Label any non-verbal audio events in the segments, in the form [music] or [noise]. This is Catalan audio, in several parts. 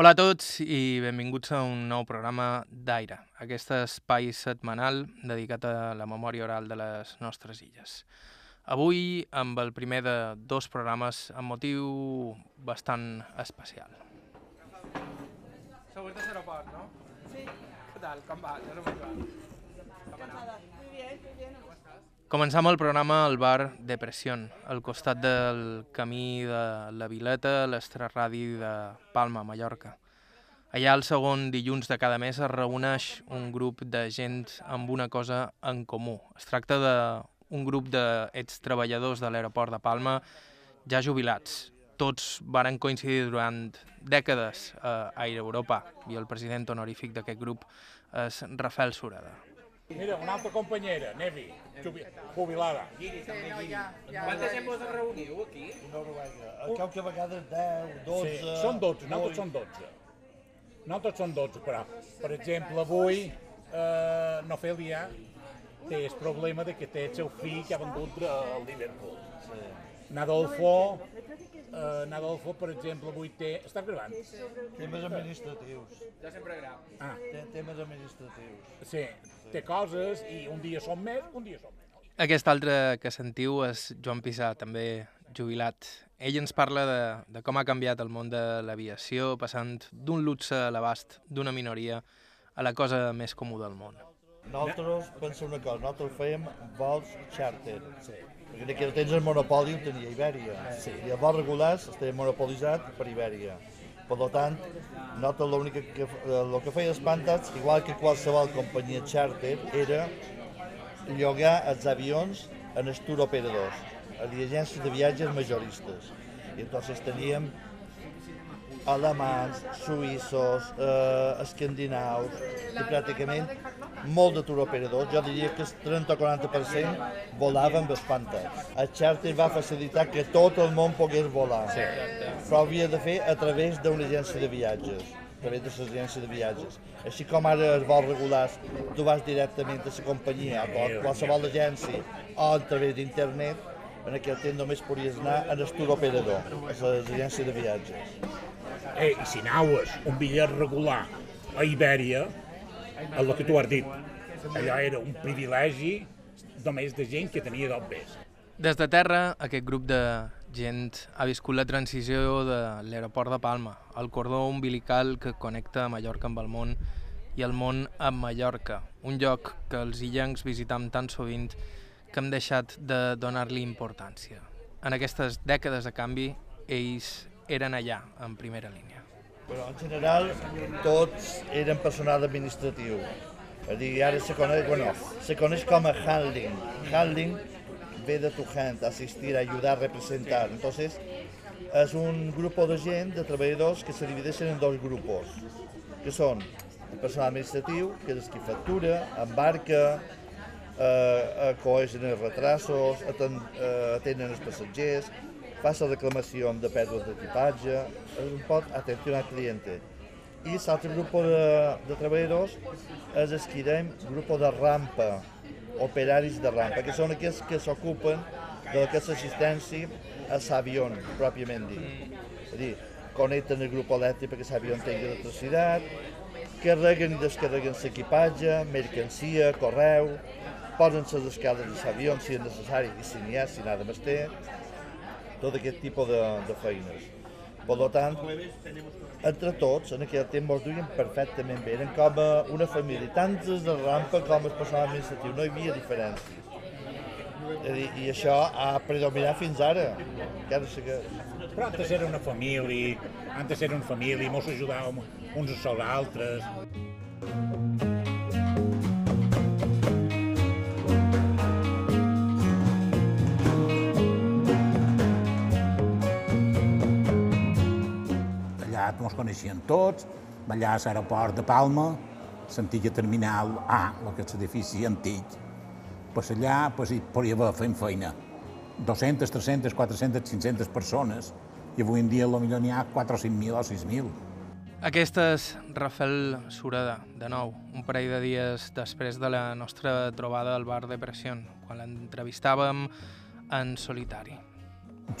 Hola a tots i benvinguts a un nou programa d'Aire, aquest espai setmanal dedicat a la memòria oral de les nostres illes. Avui amb el primer de dos programes amb motiu bastant especial. Següent de l'aeroport, no? Sí. Què tal? Com va? Ja som Començam el programa al bar Depression, al costat del camí de la Vileta, l'extraradi de Palma, Mallorca. Allà el segon dilluns de cada mes es reuneix un grup de gent amb una cosa en comú. Es tracta d'un grup d'ex-treballadors de l'aeroport de Palma ja jubilats. Tots varen coincidir durant dècades a Aire Europa i el president honorífic d'aquest grup és Rafael Sureda. Mira, una altra companyera, Nevi, jubi- jubilada. Quanta gent vos reuniu aquí? Noruega. A qualque vegada 10, 12... Sí, són 12, nosaltres són 12. Nosaltres són 12, però, per exemple, avui, eh, Nofèlia té el problema de que té el seu fill que ha vengut al Liverpool. Nadolfo, eh, Nadolfo, per exemple, avui té... Està gravant? Temes administratius. Jo sempre grau. Ah, Té temes administratius. sí, té coses i un dia són més, un dia són menys. Aquest altre que sentiu és Joan Pissà, també jubilat. Ell ens parla de, de com ha canviat el món de l'aviació, passant d'un luxe a l'abast d'una minoria a la cosa més comú del món. Nosaltres, pensa una cosa, nosaltres fèiem vols charter. Sí. De que tens el monopoli ho tenia Ibèria. Sí. I els vols regulars estava monopolitzat per Ibèria. Per tant, nosaltres l'únic que, eh, el que feia espantats, igual que qualsevol companyia charter, era llogar els avions en els tour operadors, a les agències de viatges majoristes. I entonces teníem alemans, suïssos, eh, escandinaus, i pràcticament molt de turoperadors, jo diria que el 30 o 40% volaven amb espantes. El charter va facilitar que tot el món pogués volar, sí. però ho havia de fer a través d'una agència de viatges a través de les agències de viatges. Així com ara els vols regulars, tu vas directament a la companyia, a qual- qualsevol agència, o a través d'internet, en aquell temps només podies anar a el tour operador, a les agències de viatges. Eh, I si anaves un bitllet regular a Ibèria, el que tu has dit, allò era un privilegi només de gent que tenia dobbes. Des de terra, aquest grup de gent ha viscut la transició de l'aeroport de Palma, el cordó umbilical que connecta Mallorca amb el món i el món amb Mallorca, un lloc que els illencs visitam tan sovint que hem deixat de donar-li importància. En aquestes dècades de canvi, ells eren allà, en primera línia. Però en general tots eren personal administratiu. És a dir, ara se coneix, bueno, se coneix com a handling. Handling ve de tu hand, asistir, ayudar, representar. Entonces, es un grupo de gent, de treballadors, que se divideixen en dos grupos, que són el personal administratiu, que és qui factura, embarca, eh, acoegen els retrasos, eh, atenen els passatgers, fa la reclamació de pèrdues d'equipatge, és un pot atenció al cliente. I l'altre grup de, de treballadors és el que diem grup de rampa, operaris de rampa, que són aquells que s'ocupen de aquesta assistència a l'avió, pròpiament dit. És a dir, connecten el grup elèctric perquè l'avió tingui electricitat, carreguen i descarreguen l'equipatge, mercancia, correu, posen les escales de l'avió si és necessari i si n'hi ha, si nada més té, tot aquest tipus de, de feines. Per tant, entre tots, en aquell temps ens duien perfectament bé, eren com una família, tant els de rampa com el personal administratiu, no hi havia diferències. És a dir, I això ha predominat fins ara, encara segueix. Però antes era una família, antes era una família, mos ajudàvem uns als altres. Allà ens coneixien tots, allà a l'aeroport de Palma, l'antiga terminal A, el que és l'edifici antic. Pues allà pues, hi podia haver fent feina. 200, 300, 400, 500 persones i avui en dia potser n'hi ha 4 o 5.000 o 6.000. Aquest és Rafael Sureda, de nou, un parell de dies després de la nostra trobada al bar de Pression, quan l'entrevistàvem en solitari.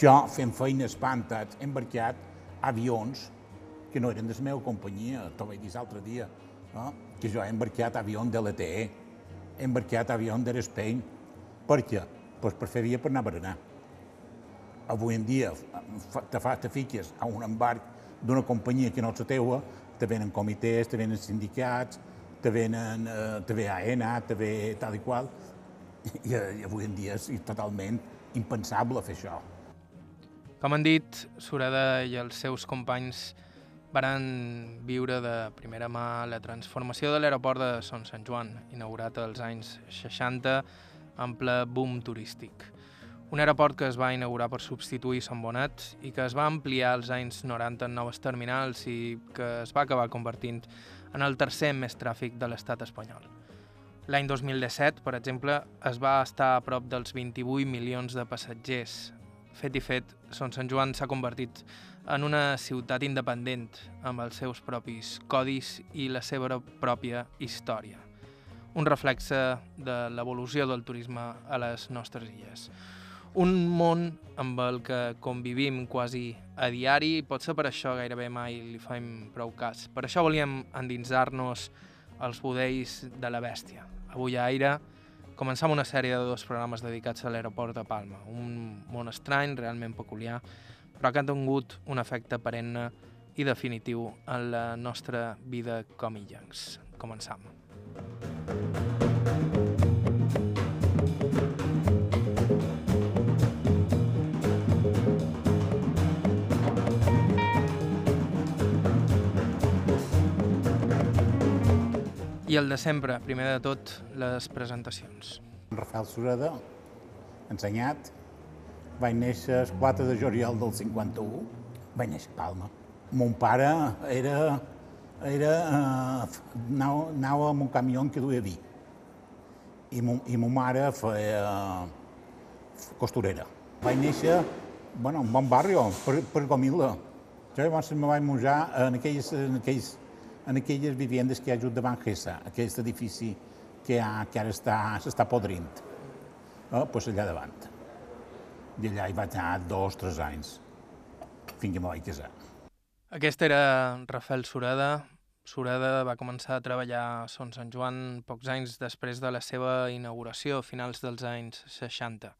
Jo, fent feina espantats, he embarcat avions que no eren de la meva companyia, t'ho vaig dir l'altre dia, no? que jo he embarcat avió de l'ETE, he embarcat avió de l'Espain. Per què? Pues per fer via per anar a berenar. Avui en dia te, fa, te fiques a un embarc d'una companyia que no és la teua, te venen comitès, te venen sindicats, te venen, eh, te ve AENA, te ve tal i qual, [laughs] i, i avui en dia és totalment impensable fer això. Com han dit, Sureda i els seus companys varen viure de primera mà la transformació de l'aeroport de Son Sant Joan, inaugurat als anys 60 en ple boom turístic. Un aeroport que es va inaugurar per substituir Sant Bonet i que es va ampliar als anys 90 en noves terminals i que es va acabar convertint en el tercer més tràfic de l'estat espanyol. L'any 2017, per exemple, es va estar a prop dels 28 milions de passatgers. Fet i fet, Son Sant Joan s'ha convertit en una ciutat independent amb els seus propis codis i la seva pròpia història. Un reflexe de l'evolució del turisme a les nostres illes. Un món amb el que convivim quasi a diari i potser per això gairebé mai li fem prou cas. Per això volíem endinsar-nos als budells de la bèstia. Avui a Aire començam una sèrie de dos programes dedicats a l'aeroport de Palma, un món estrany, realment peculiar, però que ha tingut un efecte perenne i definitiu en la nostra vida com illencs. Començam. I el de sempre, primer de tot, les presentacions. Rafael Sureda, ensenyat, vaig néixer el 4 de juliol del 51, vaig néixer a Palma. Mon pare era, era, eh, anava, amb un camió que duia vi. I, mon, i mon mare feia eh, costurera. Vaig néixer bueno, en bon barri, per, per Gomila. Jo llavors me vaig menjar en aquelles, en aquells, en aquelles vivendes que hi ha just davant Gessa, aquest edifici que, ha, que ara està, s'està podrint. Eh, pues allà davant. I allà hi vaig anar dos, tres anys, fins que me vaig casar. Aquest era Rafael Sureda. Sureda va començar a treballar a Son Sant Joan pocs anys després de la seva inauguració, a finals dels anys 60,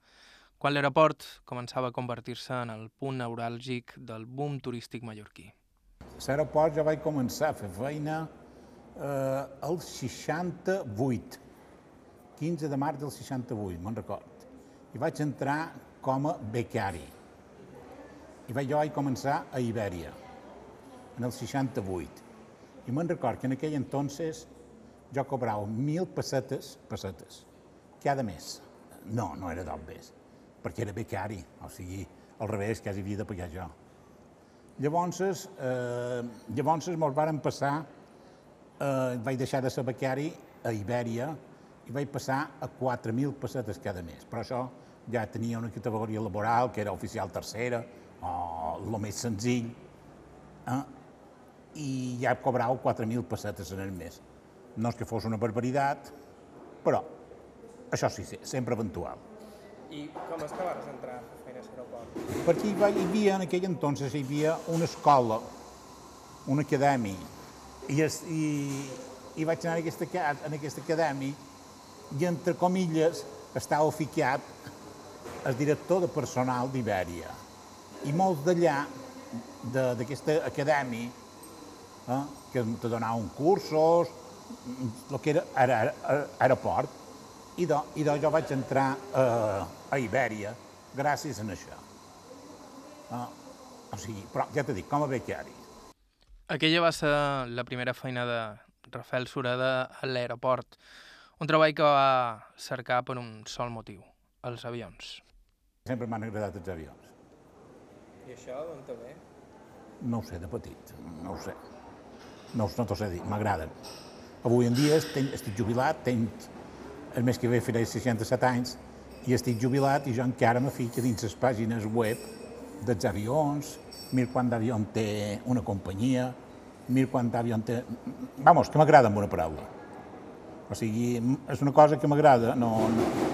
quan l'aeroport començava a convertir-se en el punt neuràlgic del boom turístic mallorquí. A l'aeroport ja vaig començar a fer feina eh, el 68, 15 de març del 68, me'n record. I vaig entrar com a becari. I vaig, jo vaig començar a Ibèria, en el 68. I me'n record que en aquell entonces jo cobrava mil pessetes, pessetes, cada mes. No, no era d'obves, perquè era becari, o sigui, al revés, quasi havia de pagar jo. Llavors, eh, llavors mos varen passar, eh, vaig deixar de ser becari a Ibèria i vaig passar a 4.000 pessetes cada mes. Però això ja tenia una categoria laboral que era oficial tercera, o el més senzill, eh? i ja cobrava 4.000 pessetes en el mes. No és que fos una barbaritat, però això sí, sí sempre eventual. I com és que vas entrar a fer a l'aeroport? Perquè hi, havia, en aquell entonces, hi havia una escola, una acadèmia, i, es, i, i vaig anar en aquesta, en aquesta acadèmia i, entre comilles, estava ficat el director de personal d'Ibèria. I molts d'allà, d'aquesta acadèmia, eh, que te donaven cursos, el que era aer aer aeroport, i de, i de jo vaig entrar eh, a Ibèria gràcies a això. Uh, o sigui, però ja t'he dit, com a becari. Aquella va ser la primera feina de Rafael Sureda a l'aeroport, un treball que va cercar per un sol motiu, els avions. Sempre m'han agradat els avions. I això d'on te ve? No ho sé, de petit, no ho sé. No, no t'ho sé dir, m'agraden. Avui en dia estic, estic jubilat, tenc, el mes que ve faré 67 anys, i estic jubilat i jo encara me fico dins les pàgines web dels avions, mir quant d'avió té una companyia, mir quant d'avió té... Vamos, que m'agrada amb una paraula. O sigui, és una cosa que m'agrada, no,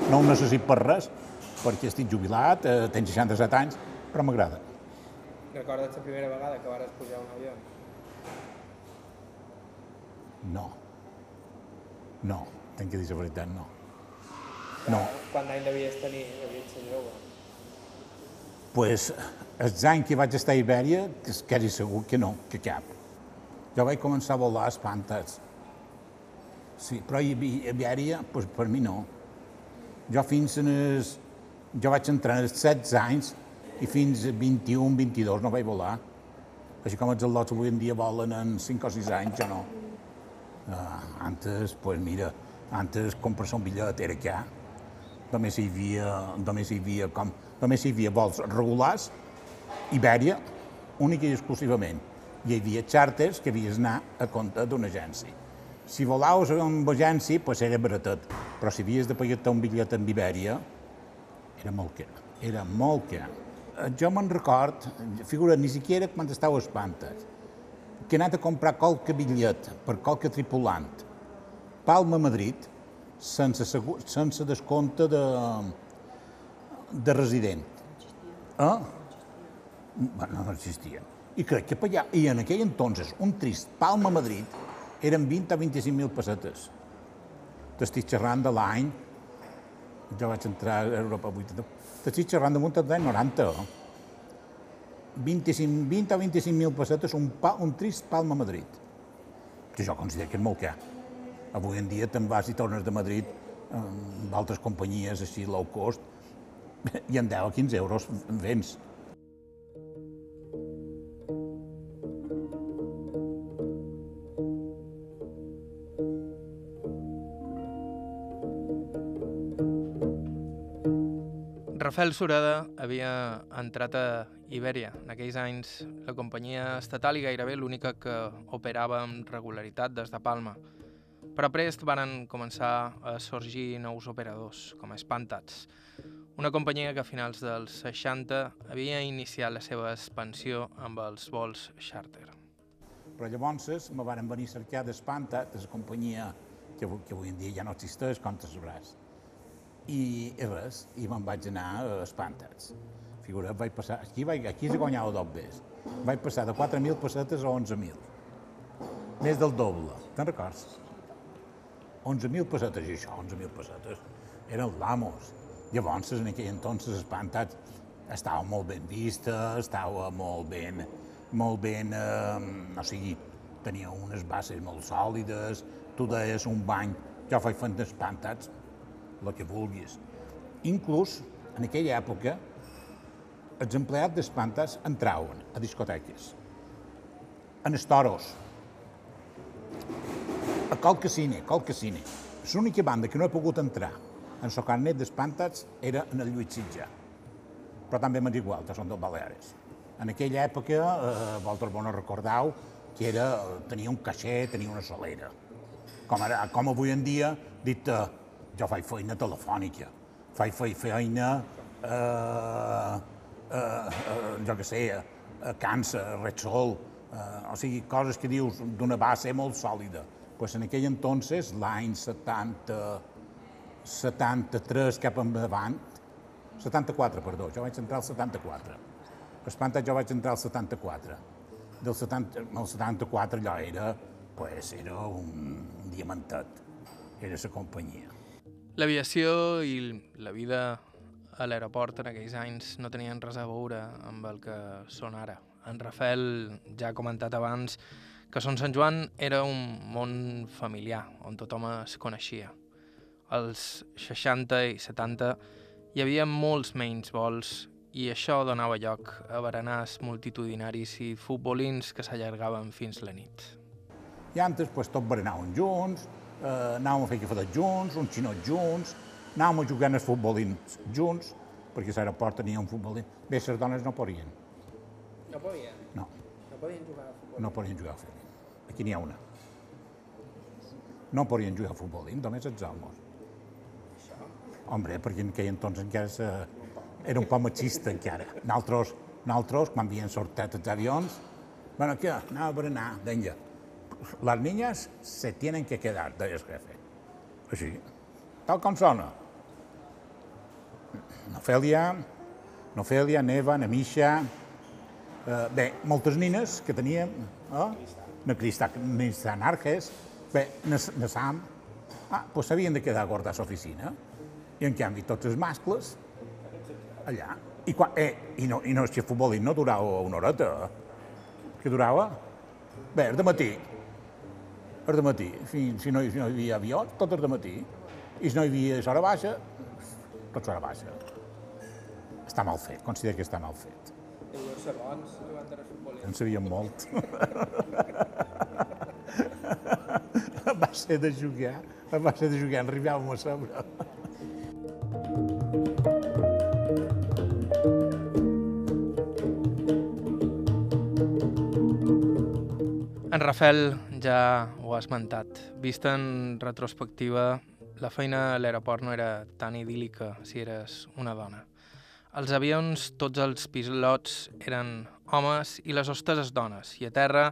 no ho necessit per res, perquè estic jubilat, eh, tenc 67 anys, però m'agrada. Recordes la primera vegada que vares pujar un avió? No. No, tinc que dir la veritat, no. No, Quant d'any devies tenir? Devies ser jove. pues, els anys que vaig estar a Ibèria, que és quasi segur que no, que cap. Jo vaig començar a volar espantats. Sí, però a Ibèria, pues, per mi no. Jo fins en els... Jo vaig entrar als 16 anys i fins a 21, 22 no vaig volar. Així com els al·lots avui en dia volen en 5 o 6 anys, jo no. Uh, antes, pues mira, antes comprar un bitllet era que només hi havia, només hi havia, com, només hi havia vols regulars, Ibèria, única i exclusivament. Hi havia xàrters que havies d'anar a compte d'una agència. Si volaves amb agència, pues era baratet, però si havies de pagar-te un bitllet amb Ibèria, era molt car. Era molt car. Eh, Jo me'n record, figura, ni siquiera quan estava a que he anat a comprar qualque bitllet per qualque tripulant, Palma-Madrid, sense, segu- sense descompte de, de resident. Eh? Bueno, no existia. I crec que per allà, i en aquell entonces, un trist Palma-Madrid eren 20 o 25 mil pessetes. T'estic xerrant de l'any, jo vaig entrar a Europa 80, t'estic xerrant de munt d'any 90. eh? 25, 20 o 25 mil pessetes, un, pa, un trist Palma-Madrid. Que jo considero que és molt car. Avui en dia te'n vas i tornes de Madrid amb altres companyies així low cost i en 10 o 15 euros vens. Rafael Sureda havia entrat a Ibèria. En aquells anys la companyia estatal i gairebé l'única que operava amb regularitat des de Palma. Però prest varen començar a sorgir nous operadors, com Espantats, una companyia que a finals dels 60 havia iniciat la seva expansió amb els vols charter. Però llavors me varen venir a cercar d'Espanta, de la companyia que, que avui en dia ja no existeix, com te. I, i res, i me'n vaig anar Espantats. Figura, vaig passar, aquí, vaig, aquí se guanyava dos bes. Vaig passar de 4.000 pessetes a 11.000. Més del doble, te'n records? 11.000 pessetes, i això, 11.000 pessetes, eren l'amos. Llavors, en aquell entonces, Espantats estava molt ben vista, estava molt ben, molt ben, eh, o sigui, tenia unes bases molt sòlides, tu deies un bany, jo faig fent el que vulguis. Inclús, en aquella època, els empleats d'Espantes entraven a discoteques, en estoros, a qualque cine, qualque cine. L'única banda que no he pogut entrar en el carnet d'Espantats era en el Lluís Sitjà. Però també m'és igual, que són dels Baleares. En aquella època, eh, vosaltres vos no recordeu, que era, tenia un caixer, tenia una solera. Com, ara, com avui en dia, dit, eh, jo faig feina telefònica, faig fe- feina, eh, eh, eh, jo què sé, eh, càncer, Repsol, eh, o sigui, coses que dius d'una base molt sòlida. Pues en aquell entonces, l'any 70, 73 cap endavant, 74, perdó, jo vaig entrar al 74. Espantat jo vaig entrar al 74. Del 70, el 74 allò era, pues, era un diamantet, era la companyia. L'aviació i la vida a l'aeroport en aquells anys no tenien res a veure amb el que són ara. En Rafael ja ha comentat abans que Son Sant Joan era un món familiar, on tothom es coneixia. Als 60 i 70 hi havia molts menys vols i això donava lloc a berenars multitudinaris i futbolins que s'allargaven fins la nit. I antes, pues, tot berenàvem junts, eh, anàvem a fer cafetet junts, uns xinots junts, anàvem a jugar als futbolins junts, perquè a l'aeroport tenia un futbolín. Bé, les dones no podien, No podien? no, No podien jugar a futbol? no podien jugar a futbolín. Aquí n'hi ha una. No podien jugar a futbolín, només els homes. Hombre, perquè en aquell entonces encara se... era un poc machista encara. Nosaltres, nosaltres quan havien sortit els avions, bueno, què? Anava a berenar, vinga. Las niñas se tienen que quedar, el jefe. Així, tal com sona. Nofèlia, Nofèlia, Neva, Namisha, eh, bé, moltes nines que teníem, eh? Na Cristà, Cristà Narges, Bé, na, Sam, ah, pues s'havien de quedar a guardar l'oficina. I en canvi tots els mascles allà. I, quan, eh, i, no, i no, si el futbolí no durava una horeta. Que durava? Bé, de matí. De matí. Si, si, no, si no hi havia avió, tot de matí. I si no hi havia hora baixa, tot hora baixa. Està mal fet, considero que està mal fet. En sabíem molt. [laughs] va ser de jugar, va ser de jugar, en arribàvem a sobre. En Rafel ja ho ha esmentat. Vista en retrospectiva, la feina a l'aeroport no era tan idíl·lica si eres una dona. Els avions, tots els pilots eren homes i les hostes es dones, i a terra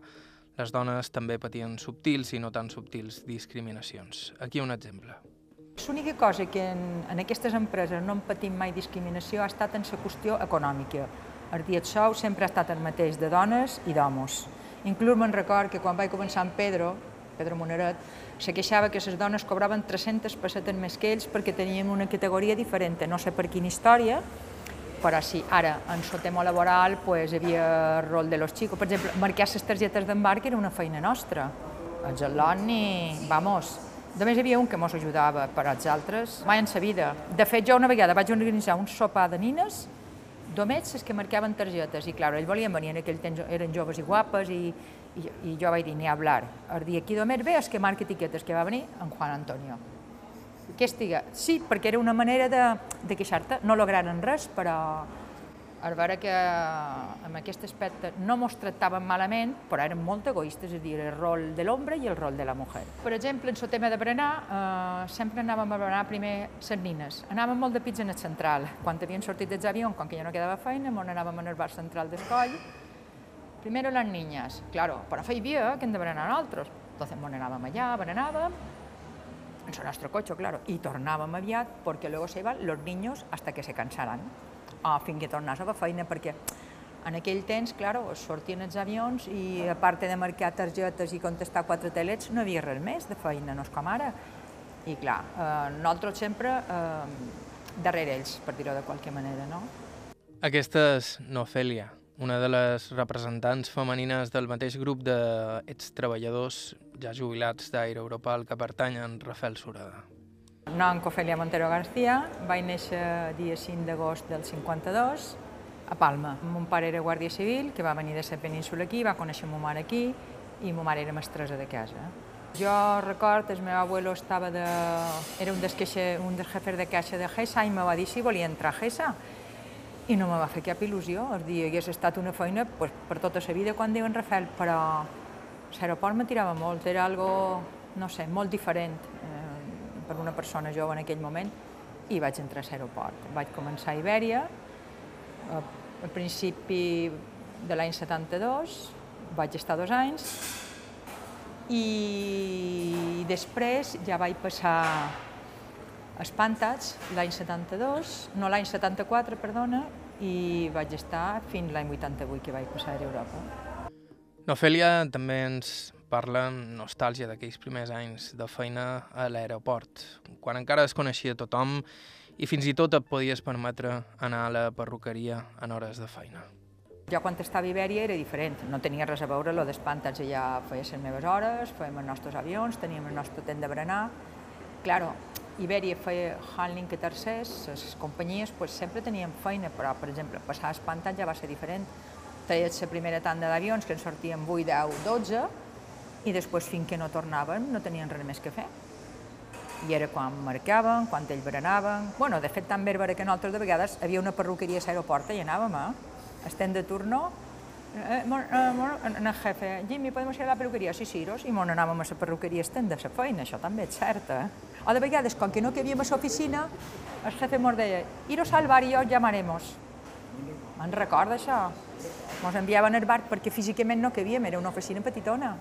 les dones també patien subtils i no tan subtils discriminacions. Aquí un exemple. L'única cosa que en, en aquestes empreses no hem patit mai discriminació ha estat en la qüestió econòmica. El dia sou sempre ha estat el mateix de dones i d'homes. Inclús me'n record que quan vaig començar amb Pedro, Pedro Moneret, se queixava que les dones cobraven 300 pessetes més que ells perquè teníem una categoria diferent, no sé per quina història, però sí, ara, en el tema laboral, pues, hi havia rol de los chicos. Per exemple, marcar les targetes d'embarc era una feina nostra. Els alumni, vamos, només hi havia un que mos ajudava, però els altres, mai en sa vida. De fet, jo una vegada vaig organitzar un sopar de nines només les que marcaven targetes, i clar, ells volien venir, en aquell temps eren joves i guapes, i, i, i jo vaig dir, ni a hablar. El dia que només ve és que marca etiquetes, que va venir en Juan Antonio. Que estiga, sí, perquè era una manera de, de queixar-te, no lograren res, però a veure que en aquest aspecte no mos tractaven malament, però eren molt egoistes, és a dir, el rol de l'home i el rol de la mujer. Per exemple, en el tema de berenar, eh, sempre anàvem a berenar primer les nines. Anàvem molt de pizza en el central. Quan havien sortit dels avions, com que ja no quedava feina, on anàvem en el bar central d'Escoll. Primero las niñas, claro, però feia dia que hem de berenar nosaltres. Entonces, on anàvem allà, berenàvem, en el nostre cotxe, claro, i tornàvem aviat, perquè luego se iban los niños hasta que se cansaran o fins que tornàs a la feina, perquè en aquell temps, claro, sortien els avions i a part de marcar targetes i contestar quatre telets, no hi havia res més de feina, no és com ara. I clar, eh, nosaltres sempre eh, darrere ells, per dir-ho de qualque manera, no? Aquesta és Nofèlia, una de les representants femenines del mateix grup d'ex-treballadors ja jubilats d'Aire Europa al que pertanyen Rafael Surada. Nom Cofèlia Montero García, vaig néixer dia 5 d'agost del 52 a Palma. Mon pare era guàrdia civil, que va venir de la península aquí, va conèixer ma mare aquí i ma mare era mestressa de casa. Jo record, el meu abuelo estava de... era un dels, un dels jefes de caixa de GESA i me va dir si volia entrar a GESA. I no me va fer cap il·lusió, és dir, hagués estat una feina pues, per tota la vida quan diuen Rafael, però l'aeroport me tirava molt, era algo, no sé, molt diferent eh, per una persona jove en aquell moment i vaig entrar a l'aeroport. Vaig començar a Ibèria, eh, al principi de l'any 72, vaig estar dos anys, i després ja vaig passar Espantats l'any 72, no l'any 74, perdona, i vaig estar fins l'any 88 que vaig passar a Europa. Nofèlia també ens parla amb nostàlgia d'aquells primers anys de feina a l'aeroport, quan encara es coneixia tothom i fins i tot et podies permetre anar a la perruqueria en hores de feina. Jo quan estava a Ibèria era diferent, no tenia res a veure lo d'espantats, ja feia les meves hores, fèiem els nostres avions, teníem el nostre temps de berenar. Claro, Ibèria feia handling que tercers, les companyies pues, sempre tenien feina, però, per exemple, passar a espantats ja va ser diferent. Treies la primera tanda d'avions, que en sortien 8, 10, 12, i després, fins que no tornaven, no tenien res més que fer. I era quan marcaven, quan ells berenaven... bueno, de fet, tan bèrbara que nosaltres de vegades havia una perruqueria a l'aeroport i anàvem, eh? Estem de turno, eh, mon, eh, mon, el jefe, Jimmy, podem ir a la perruqueria? Sí, sí, i mon anàvem a la perruqueria estem de la feina, això també és cert, eh? O de vegades, com que no cabíem a l'oficina, el jefe mos deia, iros al bar i os llamaremos. Me'n recorda això? Mos enviaven al bar perquè físicament no cabíem, era una oficina petitona.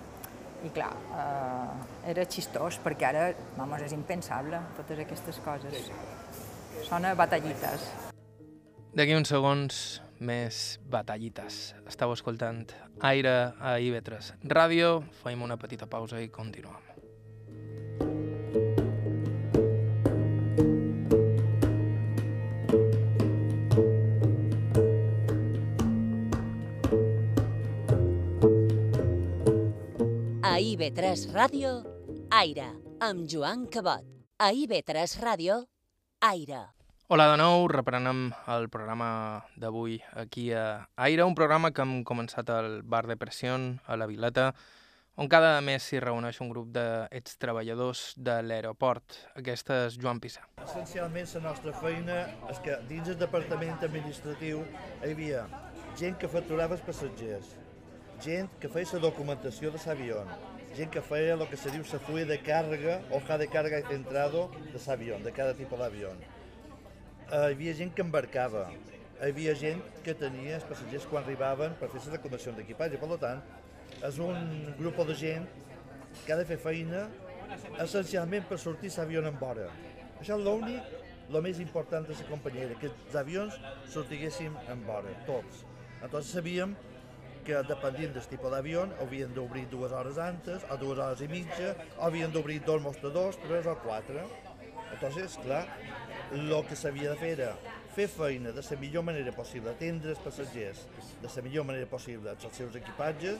I clar, eh, era xistós, perquè ara, vamos, és impensable, totes aquestes coses. Són batallites. D'aquí uns segons, més batallites. Estau escoltant Aire a IB3 Ràdio, fem una petita pausa i continuem. IB3 Ràdio, Aire, amb Joan Cabot. A IB3 Ràdio, Aire. Hola de nou, reprenem el programa d'avui aquí a Aire, un programa que hem començat al bar de Pressió, a la Vileta, on cada mes s'hi reuneix un grup d'ex-treballadors de l'aeroport. Aquesta és Joan Pissà. Essencialment la nostra feina és que dins el departament administratiu hi havia gent que facturava els passatgers, gent que feia la documentació de l'avió, gent que feia el que se diu la fulla de càrrega, hoja de càrrega i centrado de l'avió, de cada tipus d'avió. Uh, hi havia gent que embarcava, hi havia gent que tenia els passatgers quan arribaven per fer les reclamacions d'equipatge. Per tant, és un grup de gent que ha de fer feina essencialment per sortir l'avió en vora. Això és l'únic, el més important de la companyia, que els avions sortiguéssim en vora, tots. Entonces sabíem que dependint del tipus d'avió havien d'obrir dues hores antes, o dues hores i mitja, o havien d'obrir dos mostradors, tres o quatre. Entonces, clar, el que s'havia de fer era fer feina de la millor manera possible, atendre els passatgers de la millor manera possible els seus equipatges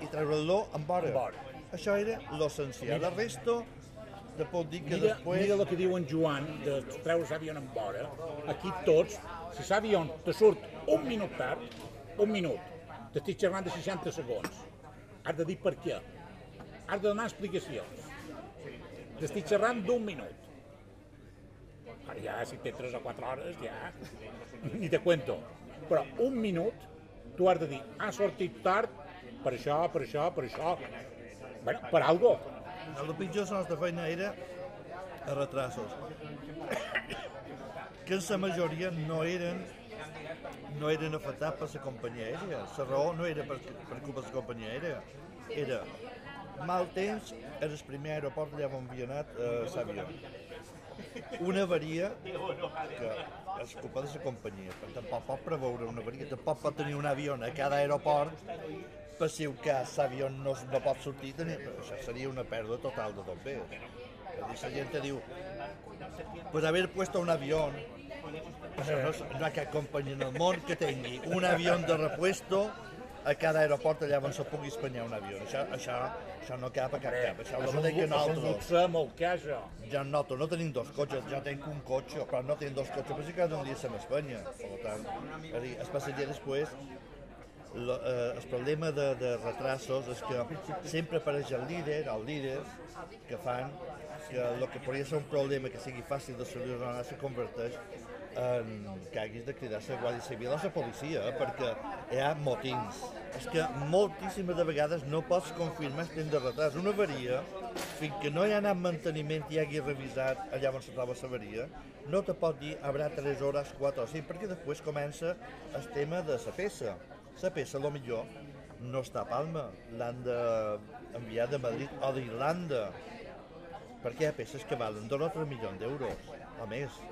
i treure-lo en vora. Això era l'essencial. La resta te pot dir que Mira, després... mira el que diu en Joan de treure l'avió en vora. Aquí tots, si l'avió te surt un minut tard, un minut, t'estic xerrant de 60 segons. Has de dir per què. Has de donar explicacions. T'estic xerrant d'un minut. Ara ja, si té 3 o 4 hores, ja... Ni te cuento. Però un minut, tu has de dir, ha sortit tard per això, per això, per això. Bueno, per algo. El pitjor de la nostra feina era els retrasos. [coughs] que en la majoria no eren no eren afectats per la companyia aèria. La raó no era per, per culpa de la companyia aèria. Era mal temps, era el primer aeroport allà on havia anat eh. Una avaria que és culpa de la companyia, però tampoc pot preveure una avaria, tampoc pot tenir un avió a cada aeroport per si un cas l'avió no, no pot sortir, tenir, això seria una pèrdua total de tot bé. La gent diu, pues haber puesto un avión, això no, és- no hi ha cap companyia en el món que tingui un avió de repuesto a cada aeroport allà on se pugui espanyar un avió. Això, això, això no cap a cap cap. Això És un, mateix que és un nosaltres. luxe molt això. Ja nosaltres no tenim dos cotxes, ja tinc un cotxe, però no tenim dos cotxes, perquè cada un dia a Espanya. Per tant, és a dir, el passager després, lo, eh, el problema de, de retrasos és que sempre apareix el líder, els líders, que fan que el que podria ser un problema que sigui fàcil de solucionar se converteix en que haguis de cridar la Guàrdia Civil o la policia, eh, perquè hi ha motins. És que moltíssimes de vegades no pots confirmar el temps de retras. Una avaria, fins que no hi ha anat manteniment i hagi revisat allà on se troba l'avaria, no te pot dir haurà 3 hores, 4 o 5, perquè després comença el tema de la peça. La peça, a millor, no està a Palma, l'han d'enviar de Madrid o d'Irlanda, perquè hi ha peces que valen 2 o 3 milions d'euros, o més.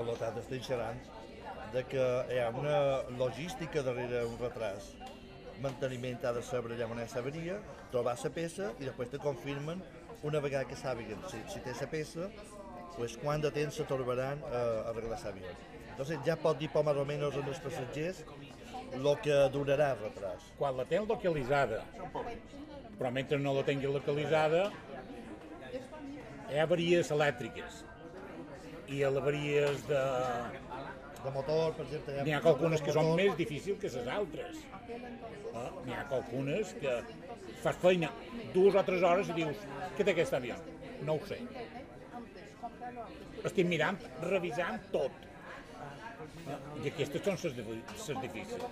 Tant, estem xerrant de que hi ha una logística darrere un retras. Manteniment ha de saber allà on ha l'avaria, trobar la peça i després te confirmen una vegada que sàpiguen si, si té la peça, pues, quant de temps se tornaran a arreglar l'avió. Entonces ja pot dir més o menys en els passatgers el que durarà el retras. Quan la tens localitzada, però mentre no la tinguis localitzada, hi ha avaries elèctriques i avaries de... De motor, per exemple... hi N'hi ha motor, algunes que són més difícils que les altres. Eh? N'hi ha algunes que fas feina dues o tres hores i dius què té aquest avió? No ho sé. Estic mirant, revisant tot. I aquestes són les difícils.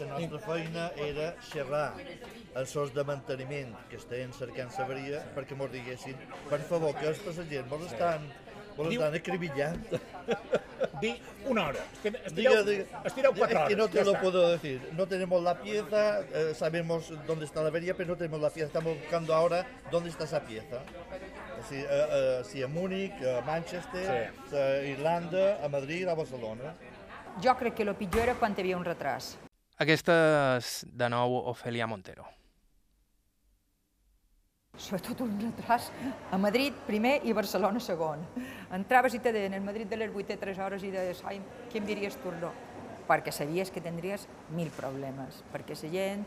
La nostra feina era xerrar els seus de manteniment que estaven cercant l'avaria perquè mos diguessin, per favor, que els passatgers mos estan, mos Diu- estan acribillant. Di una hora. Es Diga, estireu, diga, estireu quatre es hores. que no te ja lo està. puedo decir. No tenemos la pieza, eh, sabemos dónde está la avería, pero no tenemos la pieza. Estamos buscando ahora dónde está esa pieza. Si, eh, eh, si a Múnich, a Manchester, a Irlanda, a Madrid, a Barcelona. Jo crec que el pitjor era quan hi havia un retras. Aquesta és, de nou, Ofelia Montero. Sobretot un retras a Madrid primer i Barcelona segon. Entraves i te deien el Madrid de les 8 a 3 hores i deies, ai, qui em diries tu no? Perquè sabies que tindries mil problemes, perquè la gent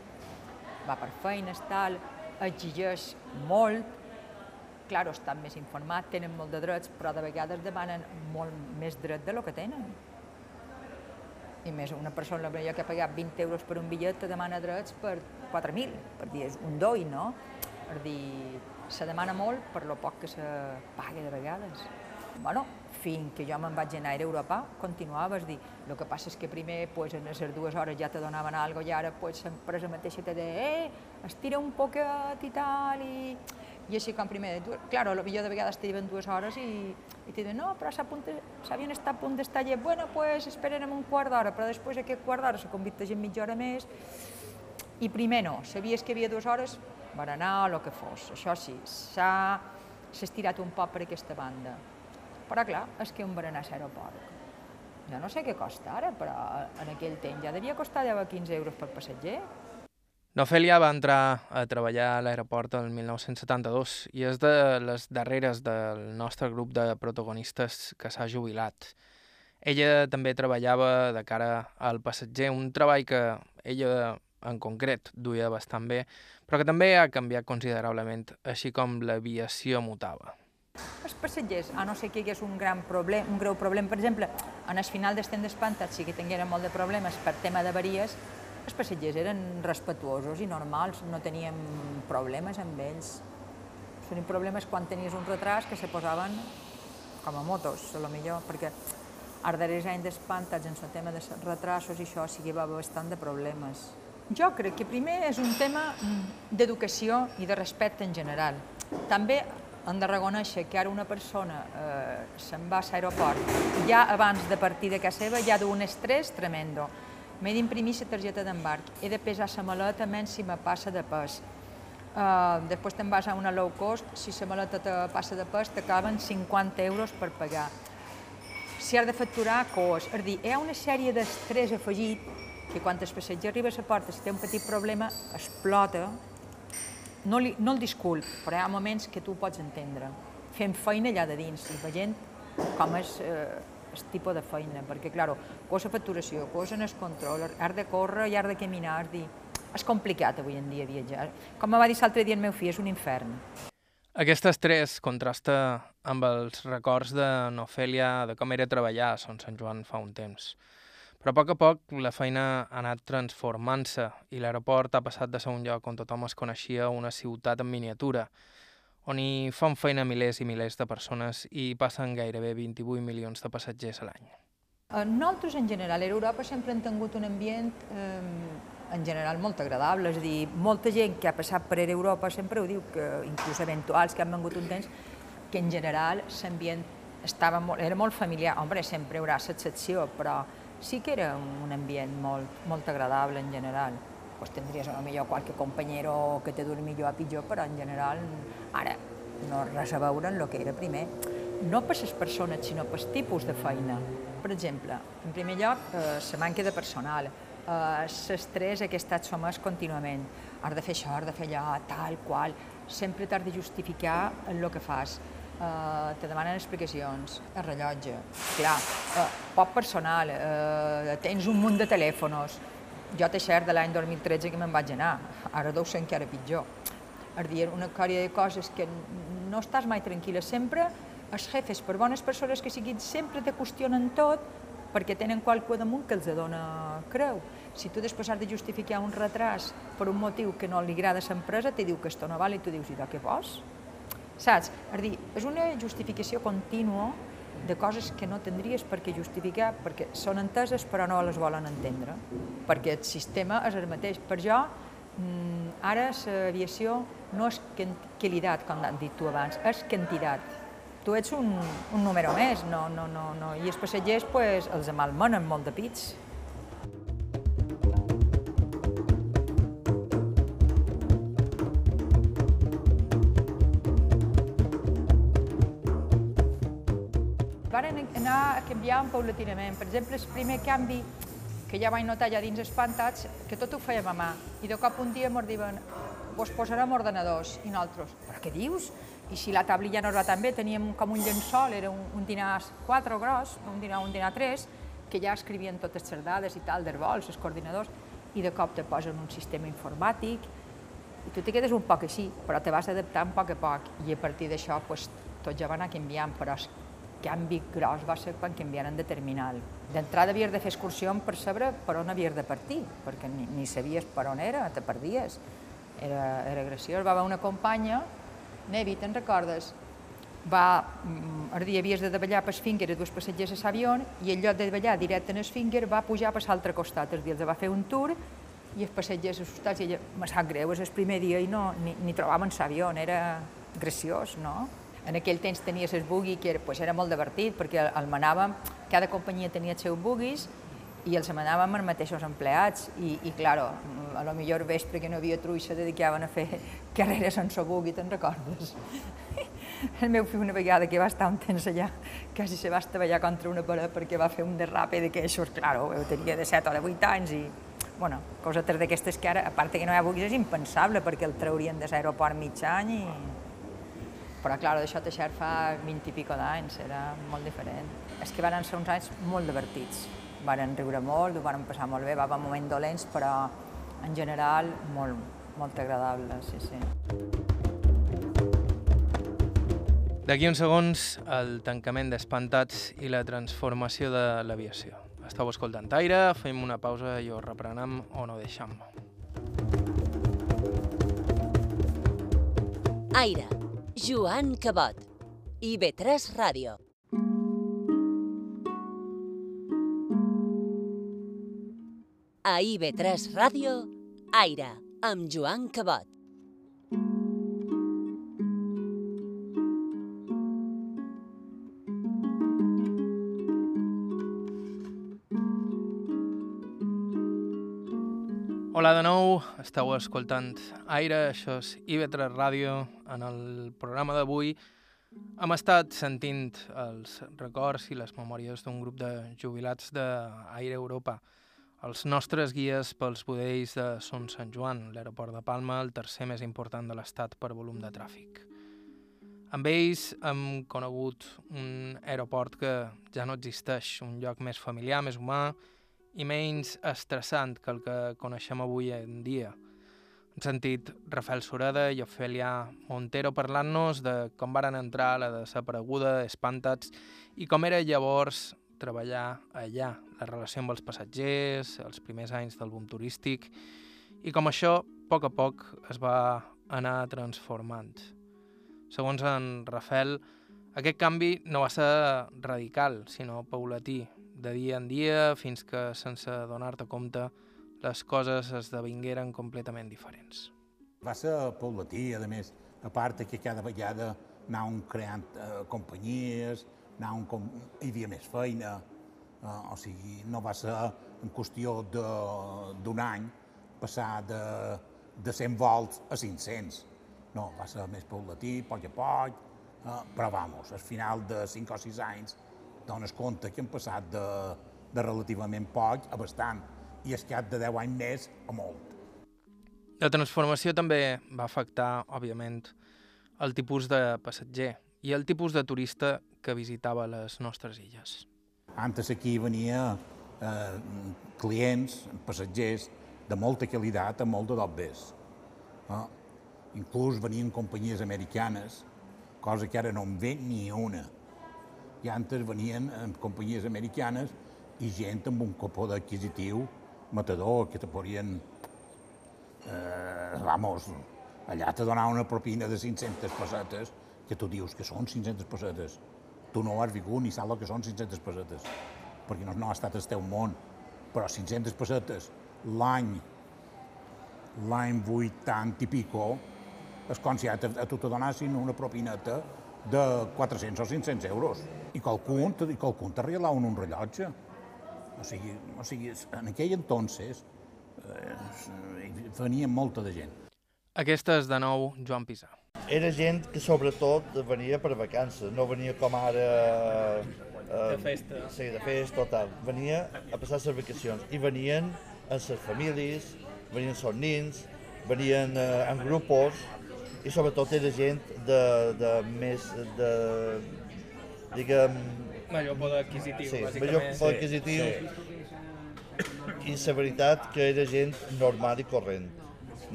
va per feines, tal, exigeix molt, clar, estan més informats, tenen molt de drets, però de vegades demanen molt més dret de lo que tenen. I més, una persona que ha pagat 20 euros per un bitllet te demana drets per 4.000, per dir, és un doi, no? Per dir, se demana molt per lo poc que se paga de vegades. Bueno, fins que jo me'n vaig anar a Europa, continuava, és dir, el que passa és que primer, pues, en les dues hores ja te donaven alguna i ara pues, l'empresa mateixa te deia, eh, estira un poquet i tal, i, i així com primer, tu, claro, millor de vegades te diuen dues hores i, i te diuen, no, però s'havien estat a punt d'estar allà, bueno, pues esperem un quart d'hora, però després aquest quart d'hora se converteix en mitja hora més, i primer no, sabies que havia dues hores, berenar o el que fos, això sí, s'ha estirat un poc per aquesta banda. Però clar, és que un berenar a l'aeroport. Jo no sé què costa ara, però en aquell temps ja devia costar 10 o 15 euros per passatger. Nofèlia va entrar a treballar a l'aeroport el 1972 i és de les darreres del nostre grup de protagonistes que s'ha jubilat. Ella també treballava de cara al passatger, un treball que ella en concret duia bastant bé, però que també ha canviat considerablement, així com l'aviació mutava. Els passatgers, a no ser que hi hagués un gran problema, un greu problema, per exemple, en el final d'estem d'espantat sí que tingueren molt de problemes per tema d'avaries, els passatgers eren respetuosos i normals, no teníem problemes amb ells. Són problemes quan tenies un retras que se posaven com a motos, a lo millor, perquè els darrers anys d'espantats en el tema de retrasos i això sí que va bastant de problemes. Jo crec que primer és un tema d'educació i de respecte en general. També hem de reconèixer que ara una persona eh, se'n va a l'aeroport ja abans de partir de casa seva ja d'un estrès tremendo. M'he d'imprimir la targeta d'embarc, he de pesar la maleta menys si me passa de pes. Uh, després te'n vas a una low cost, si la maleta te passa de pes, t'acaben 50 euros per pagar. Si has de facturar, cost. És dir, hi ha una sèrie d'estrès afegit que quan el passatger arriba a la porta, si té un petit problema, explota no, li, no el disculp, però hi ha moments que tu pots entendre. Fem feina allà de dins i veient com és eh, el tipus de feina, perquè, clar, cosa facturació, cosa en el control, has de córrer i has de caminar, has de... és complicat avui en dia viatjar. Com va dir l'altre dia el meu fill, és un infern. Aquest estrès contrasta amb els records de Nofèlia de com era treballar a Sant Joan fa un temps. Però a poc a poc la feina ha anat transformant-se i l'aeroport ha passat de ser un lloc on tothom es coneixia a una ciutat en miniatura, on hi fan feina milers i milers de persones i passen gairebé 28 milions de passatgers a l'any. Nosaltres, en general, a Europa sempre hem tingut un ambient eh, en general molt agradable, és a dir, molta gent que ha passat per Europa sempre ho diu, que inclús eventuals que han vengut un temps, que en general l'ambient estava molt, era molt familiar. Home, sempre hi haurà l'excepció, però sí que era un ambient molt, molt agradable en general. Pues tindries a lo millor qualque companyero que te duri millor a pitjor, però en general ara no res a veure amb el que era primer. No per les persones, sinó per tipus de feina. Per exemple, en primer lloc, eh, la manca de personal, eh, l'estrès que està somès contínuament. Has de fer això, has de fer allò, tal, qual. Sempre t'has de justificar en el que fas eh, te demanen explicacions, el rellotge, clar, eh, poc personal, eh, tens un munt de telèfons. Jo t'he cert de l'any 2013 que me'n vaig anar, ara deu ser encara pitjor. És dir, una còria de coses que no estàs mai tranquil·la, sempre els jefes, per bones persones que siguin, sempre te qüestionen tot perquè tenen qualcú damunt que els dona creu. Si tu després has de justificar un retras per un motiu que no li agrada a l'empresa, te diu que esto no val i tu dius, i de què vols? Saps? És dir, és una justificació contínua de coses que no tindries per què justificar, perquè són enteses però no les volen entendre, perquè el sistema és el mateix. Per jo, mm, ara l'aviació no és qualitat, com han dit tu abans, és quantitat. Tu ets un, un número més, no, no, no, no. i els passatgers pues, els amalmenen molt de pits. Anar canviant paulatinament. Per exemple, el primer canvi que ja vaig notar ja dins espantats, que tot ho fèiem a mà. I de cop un dia ens diuen, vos posarem ordenadors. I nosaltres, però què dius? I si la tablilla no va tan bé, teníem com un llençol, era un, un dinar 4 gros, un dinar, un dinar 3, que ja escrivien totes les dades i tal, dels vols, els coordinadors, i de cop te posen un sistema informàtic, i tu te quedes un poc així, però te vas adaptant a poc a poc, i a partir d'això pues, tot ja va anar canviant, però canvi gros va ser quan canviaren de terminal. D'entrada havies de fer excursió per saber per on havies de partir, perquè ni, ni sabies per on era, te perdies. Era, era graciós. Va haver una companya, Nevi, te'n recordes? va, mm, el dia havies de davallar per Esfínguer a dos passatgers a l'avió i en lloc de davallar directe en Esfínguer va pujar per l'altre costat, el els va fer un tour i els passatgers assustats, i ella, me sap greu, és el primer dia i no, ni, ni trobaven l'avió, era graciós, no? En aquell temps tenies el bugui, que era, pues, era molt divertit, perquè el manàvem, cada companyia tenia els seus buguis, i els manàvem els mateixos empleats, i, i claro, a lo millor vespre que no havia truixa dedicaven a fer [laughs] carreres sense bugui, te'n recordes? [laughs] El meu fill una vegada que va estar un temps allà, quasi se va estavellar contra una paret perquè va fer un derrape d'aquestos, claro, ho tenia de 7 o de 8 anys i, bueno, cosetes d'aquestes que ara, a part que no hi ha buguis, és impensable perquè el traurien de l'aeroport mig any i... Però, clar, d'això Teixer fa 20 i pico d'anys, era molt diferent. És que van ser uns anys molt divertits. Varen riure molt, ho van passar molt bé, va haver moments dolents, però en general molt, molt agradable, sí, sí. D'aquí uns segons, el tancament d'Espantats i la transformació de l'aviació. Estau escoltant Aire, fem una pausa i ho reprenem o no deixam. Aire, Joan Cabot, IB3 Ràdio. A IB3 Ràdio, Aire, amb Joan Cabot. Esteu escoltant Aire, això és IB3 Ràdio. En el programa d'avui hem estat sentint els records i les memòries d'un grup de jubilats d'Aire Europa, els nostres guies pels budells de Son Sant Joan, l'aeroport de Palma, el tercer més important de l'estat per volum de tràfic. Amb ells hem conegut un aeroport que ja no existeix, un lloc més familiar, més humà, i menys estressant que el que coneixem avui en dia. Hem sentit Rafael Sureda i Ofelia Montero parlant-nos de com varen entrar a la desapareguda Espantats i com era llavors treballar allà, la relació amb els passatgers, els primers anys del boom turístic, i com això, a poc a poc, es va anar transformant. Segons en Rafael, aquest canvi no va ser radical, sinó paulatí, de dia en dia fins que, sense donar-te compte, les coses esdevingueren completament diferents. Va ser paulatí, a més, a part que cada vegada anàvem creant eh, companyies, anàvem com... hi havia més feina, eh, o sigui, no va ser en qüestió d'un any passar de, de 100 volts a 500. No, va ser més paulatí, poc a poc, eh, però vamos, al final de 5 o 6 anys dones compte que hem passat de, de relativament poc a bastant, i es cap de 10 anys més a molt. La transformació també va afectar, òbviament, el tipus de passatger i el tipus de turista que visitava les nostres illes. Antes aquí venia eh, clients, passatgers, de molta qualitat, amb molt de dobbers. Eh? Inclús venien companyies americanes, cosa que ara no en ve ni una i antes venien en companyies americanes i gent amb un copó d'adquisitiu matador, que te podien... Eh, vamos, allà te donava una propina de 500 pessetes, que tu dius que són 500 pessetes. Tu no has vingut ni saps el que són 500 pessetes, perquè no, no ha estat el teu món. Però 500 pessetes l'any, l'any 80 i pico, és com si a, tu te donassin una propineta de 400 o 500 euros i qualcun, i qualcun te regalava un rellotge. O sigui, o sigui en aquell entonces eh, venia molta de gent. Aquesta és de nou Joan Pisà. Era gent que sobretot venia per vacances, no venia com ara... Eh, de festa. Sí, de festa o tal. Venia a passar les vacacions i venien amb les famílies, venien els nins, venien eh, en grupos i sobretot era gent de, de més de diguem... Major poder adquisitiu, sí, bàsicament. Major poder adquisitiu sí. i la veritat que era gent normal i corrent,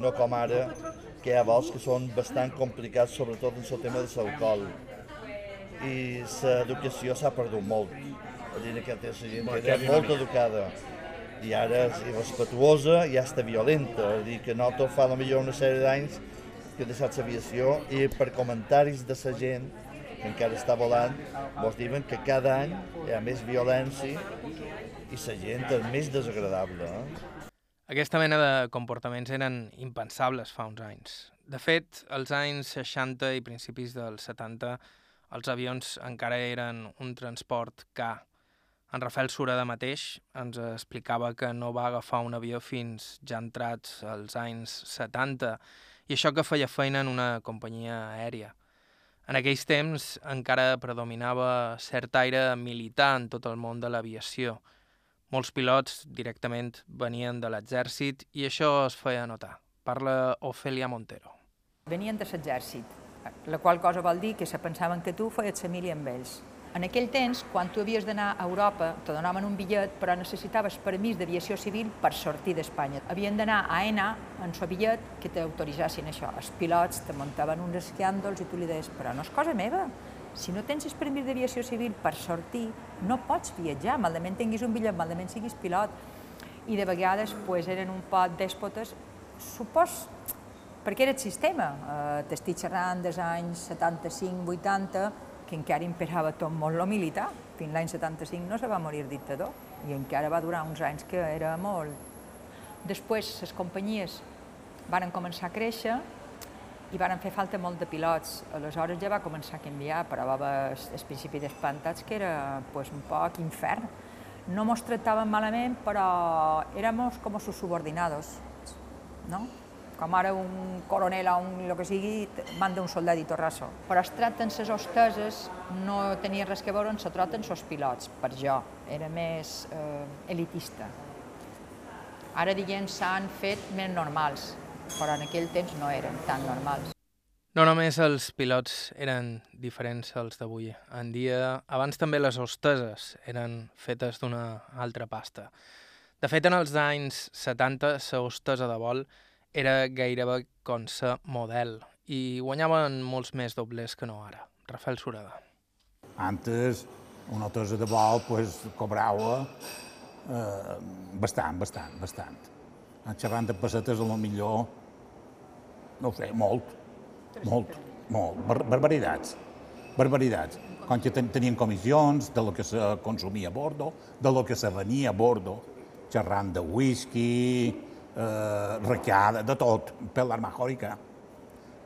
no com ara que hi ha vols que són bastant complicats, sobretot en el tema de l'alcohol. I l'educació s'ha perdut molt. A dir que la gent que era molt educada i ara és irrespetuosa i hasta violenta. És dir, que nosaltres fa millor una sèrie d'anys que he deixat l'aviació i per comentaris de la gent que encara està volant, vos diuen que cada any hi ha més violència i la gent és més desagradable. Eh? Aquesta mena de comportaments eren impensables fa uns anys. De fet, als anys 60 i principis dels 70, els avions encara eren un transport car, en Rafael Sureda mateix ens explicava que no va agafar un avió fins ja entrats als anys 70 i això que feia feina en una companyia aèria. En aquells temps encara predominava cert aire militar en tot el món de l'aviació. Molts pilots directament venien de l'exèrcit i això es feia notar. Parla Ofelia Montero. Venien de l'exèrcit, la qual cosa vol dir que se pensaven que tu feies família amb ells. En aquell temps, quan tu havies d'anar a Europa, te donaven un bitllet, però necessitaves permís d'aviació civil per sortir d'Espanya. Havien d'anar a ENA en el bitllet que t'autoritzassin això. Els pilots te muntaven uns escàndols i tu li deies, però no és cosa meva, si no tens el permís d'aviació civil per sortir, no pots viatjar, malament tinguis un bitllet, malament siguis pilot. I de vegades pues, eren un poc dèspotes, supos, perquè era el sistema. Eh, T'estic xerrant dels anys 75-80, que encara imperava tot molt lo militar. Fins l'any 75 no se va morir dictador i encara va durar uns anys que era molt. Després les companyies varen començar a créixer i varen fer falta molt de pilots. Aleshores ja va començar a canviar, però va haver el principi d'espantats que era pues, un poc infern. No mos tractaven malament, però éramos com sus subordinados, no? Com ara un coronel o un el que sigui, manda un soldat i torrasso. Però es tracten les hosteses, no tenia res que veure on se traten els pilots, per jo, era més eh, elitista. Ara, diguem, s'han fet més normals, però en aquell temps no eren tan normals. No només els pilots eren diferents als d'avui. En dia, abans també les hosteses eren fetes d'una altra pasta. De fet, en els anys 70, la hostesa de vol era gairebé com ser model i guanyaven molts més doblers que no ara. Rafael Sureda. Antes, una tesa de vol pues, cobrava eh, bastant, bastant, bastant. Xerrant de pessetes, a lo millor, no sé, molt, molt, molt, bar barbaritats, barbaritats. Com que ten tenien comissions de lo que se consumia a bordo, de lo que se venia a bordo, xerrant de whisky, eh, recada, de tot, per l'arma jòrica.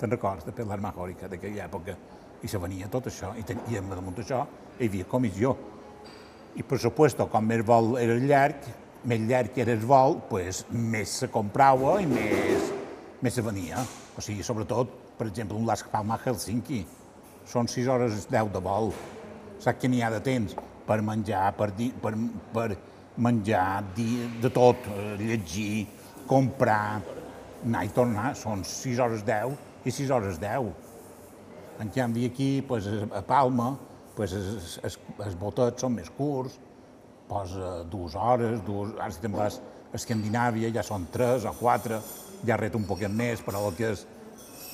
Te'n recordes de per l'arma jòrica d'aquella època? I se venia tot això, i, ten, i damunt d'això hi havia comissió. I, per supuesto, com més vol era llarg, més llarg era el vol, pues, més se comprava i més, més se venia. O sigui, sobretot, per exemple, un Las Palmas Helsinki. Són 6 hores 10 de vol. Saps que n'hi ha de temps per menjar, per, di, per, per menjar, di, de tot, eh, llegir, comprar, anar i tornar, són 6 hores 10 i 6 hores 10. En canvi aquí, pues, a Palma, pues, els, els, els botets són més curts, posa dues hores, dues, ara si te'n vas a Escandinàvia ja són tres o quatre, ja ret un poquet més, però el que és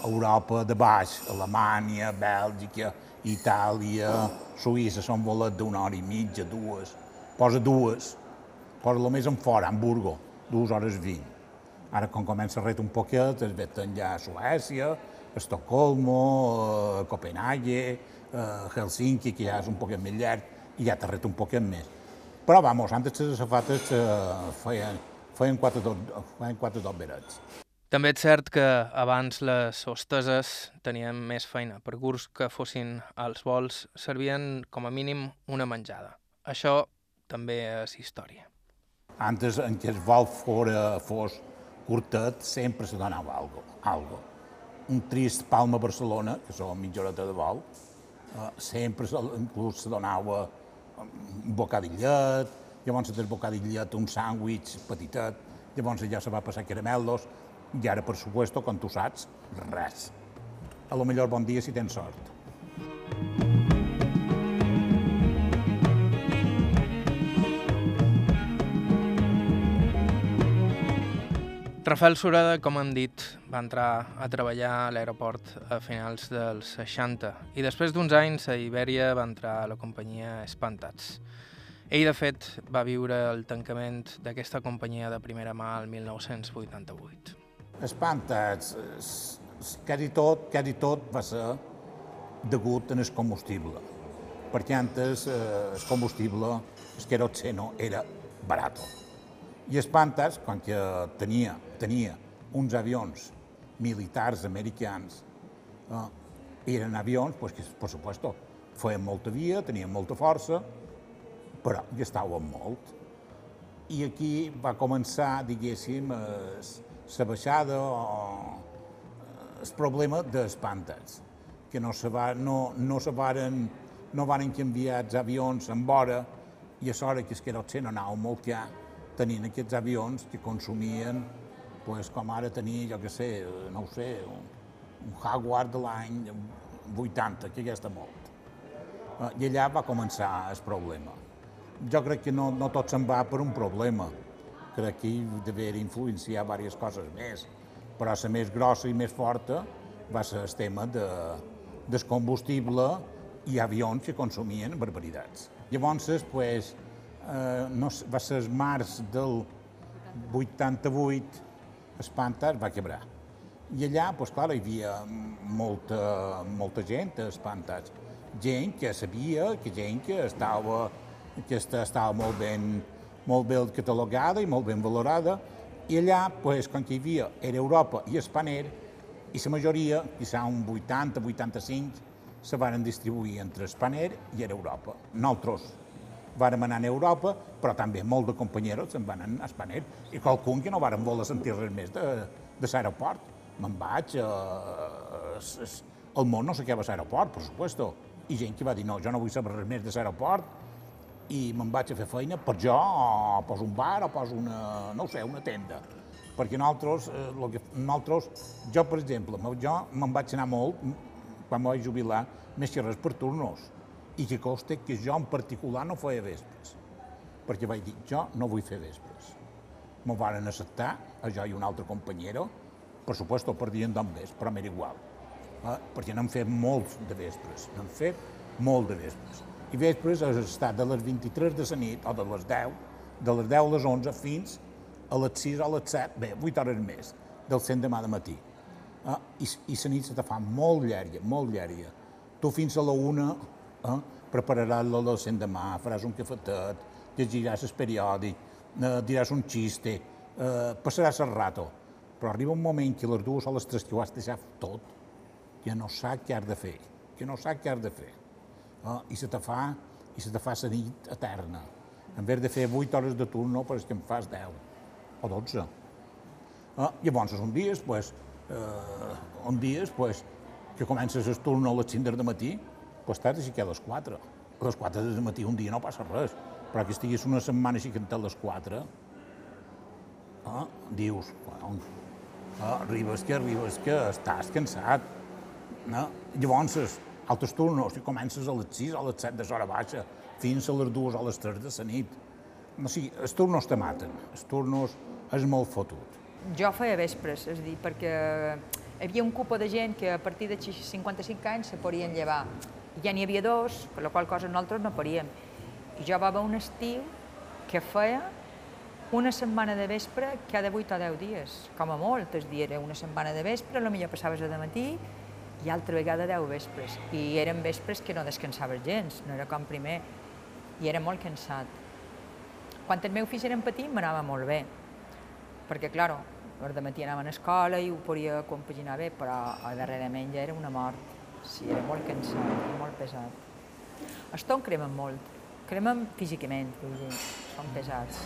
Europa de baix, Alemanya, Bèlgica, Itàlia, Suïssa, són volets d'una hora i mitja, dues. Posa dues, posa el més en fora, Hamburgo, dues hores vint. Ara, quan comença a ret un poquet, es veten ja a Suècia, a Estocolmo, a Copenhague, a Helsinki, que ja és un poquet més llarg, i ja t'arret un poquet més. Però, vamos, antes les azafates eh, feien, feien quatre, feien quatre doberets. També és cert que abans les hosteses tenien més feina. Per gurs que fossin als vols, servien com a mínim una menjada. Això també és història. Antes, en què el vol fora, fos curtet, sempre se donava algo, algo. Un trist Palma-Barcelona, que són mitja horeta de vol, eh, sempre inclús se donava un bocadillet, llavors del bocadillet un sàndwich petitet, llavors ja se va passar caramelos, i ara, per supuesto, com tu saps, res. A lo millor bon dia si tens sort. Rafael Sureda, com hem dit, va entrar a treballar a l'aeroport a finals dels 60 i després d'uns anys a Ibèria va entrar a la companyia Espantats. Ell, de fet, va viure el tancament d'aquesta companyia de primera mà el 1988. Espantats, quasi tot, quasi tot va ser degut en el combustible, perquè antes eh, el combustible, el queroxeno, era barat. I Espantas, quan que tenia, tenia uns avions militars americans, eh, eren avions pues, que, per supuesto, feien molta via, tenien molta força, però gastaven molt. I aquí va començar, diguéssim, la baixada o el problema d'espantes, que no se, va, no, no se varen, no van canviar els avions en vora i a l'hora que es queroxeno anava molt car, tenint aquests avions que consumien, pues, com ara tenir, jo què sé, no ho sé, un, un Jaguar de l'any 80, que ja està molt. Eh, I allà va començar el problema. Jo crec que no, no tot se'n va per un problema. Crec que hi d'haver influenciar diverses coses més, però la més grossa i més forta va ser el tema de, del combustible i avions que consumien barbaritats. Llavors, pues, eh, no, va ser el març del 88, Espantas va quebrar. I allà, doncs, clar, hi havia molta, molta gent a Espantas. Gent que sabia, que gent que estava, que estava molt ben, molt ben catalogada i molt ben valorada, i allà, doncs, com que hi havia, era Europa i Espaner, i la majoria, quizà un 80-85, se van distribuir entre Espaner i era Europa. Nosaltres, vàrem anar a Europa, però també molt de companyeros se'n van a Espaner, i qualcun que no vàrem voler sentir res més de, de l'aeroport. Me'n vaig, eh, el món no sé què va a l'aeroport, per supuesto, i gent que va dir, no, jo no vull saber res més de l'aeroport, i me'n vaig a fer feina per jo, o poso un bar, o poso una, no sé, una tenda. Perquè nosaltres, eh, lo que, nosaltres, jo, per exemple, jo me'n vaig anar molt, quan me vaig jubilar, més que res per turnos i que costa que jo en particular no feia vespres, perquè vaig dir, jo no vull fer vespres. M'ho van acceptar, a jo i un altre companyero, per supuesto perdien d'on ves, però m'era igual, eh? perquè n'han fet molts de vespres, n'han fet molt de vespres. I vespres has estat de les 23 de la nit, o de les 10, de les 10 a les 11 fins a les 6 o a les 7, bé, 8 hores més, del 100 demà de matí. Eh? I, I la nit se te fa molt llarga, molt llarga. Tu fins a la 1 eh? prepararàs la docent demà, faràs un cafetet, llegiràs el periòdic, eh, diràs un xiste, eh, passaràs el rato. Però arriba un moment que les dues o les tres que ho has deixat tot, ja no sap què has de fer, que no sap què has de fer. Eh? I se te fa, i se te fa la nit eterna. En vez de fer 8 hores de turno, però és que en fas 10 o 12. Eh? Llavors, un dia, pues, eh, un dia, pues, que comences el turno a les 5 de matí, doncs t'has aixecar a les 4. A les 4 del matí un dia no passa res, però que estiguis una setmana aixecant a les 4, eh, dius, bueno, eh, arribes que arribes que estàs cansat. Eh? Llavors, altres turnos, si comences a les 6 o a les 7 de l'hora baixa, fins a les 2 o a les 3 de la nit. No, sí, els turnos te maten, els turnos és molt fotut. Jo feia vespres, és a dir, perquè hi havia un cupo de gent que a partir de 55 anys se podien llevar ja n'hi havia dos, per la qual cosa nosaltres no paríem. I jo va haver un estiu que feia una setmana de vespre cada 8 o 10 dies, com a molt, es dir, era una setmana de vespre, potser passaves de matí i altra vegada 10 vespres. I eren vespres que no descansaves gens, no era com primer, i era molt cansat. Quan els meus fills eren petits m'anava molt bé, perquè, clar, de matí anaven a escola i ho podia compaginar bé, però darrerament ja era una mort. Sí, era molt cansat, era molt pesat. Els tons cremen molt, cremen físicament, vull dir, són pesats.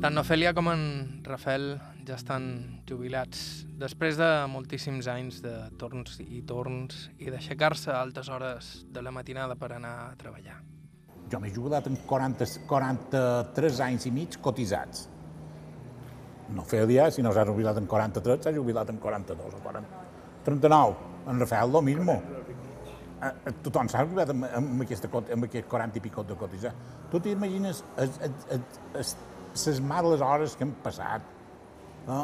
Tant Ofèlia com en Rafael ja estan jubilats després de moltíssims anys de torns i torns i d'aixecar-se a altes hores de la matinada per anar a treballar. Jo m'he jubilat amb 40, 43 anys i mig cotitzats. No Fèlia, si no s'ha jubilat en 43, s'ha jubilat en 42 o 40, 39. En Rafael, lo mismo. Tothom s'ha jubilat amb, amb, aquesta, amb aquest 40 i picot de cotitzar. Tu t'imagines les males hores que hem passat. No?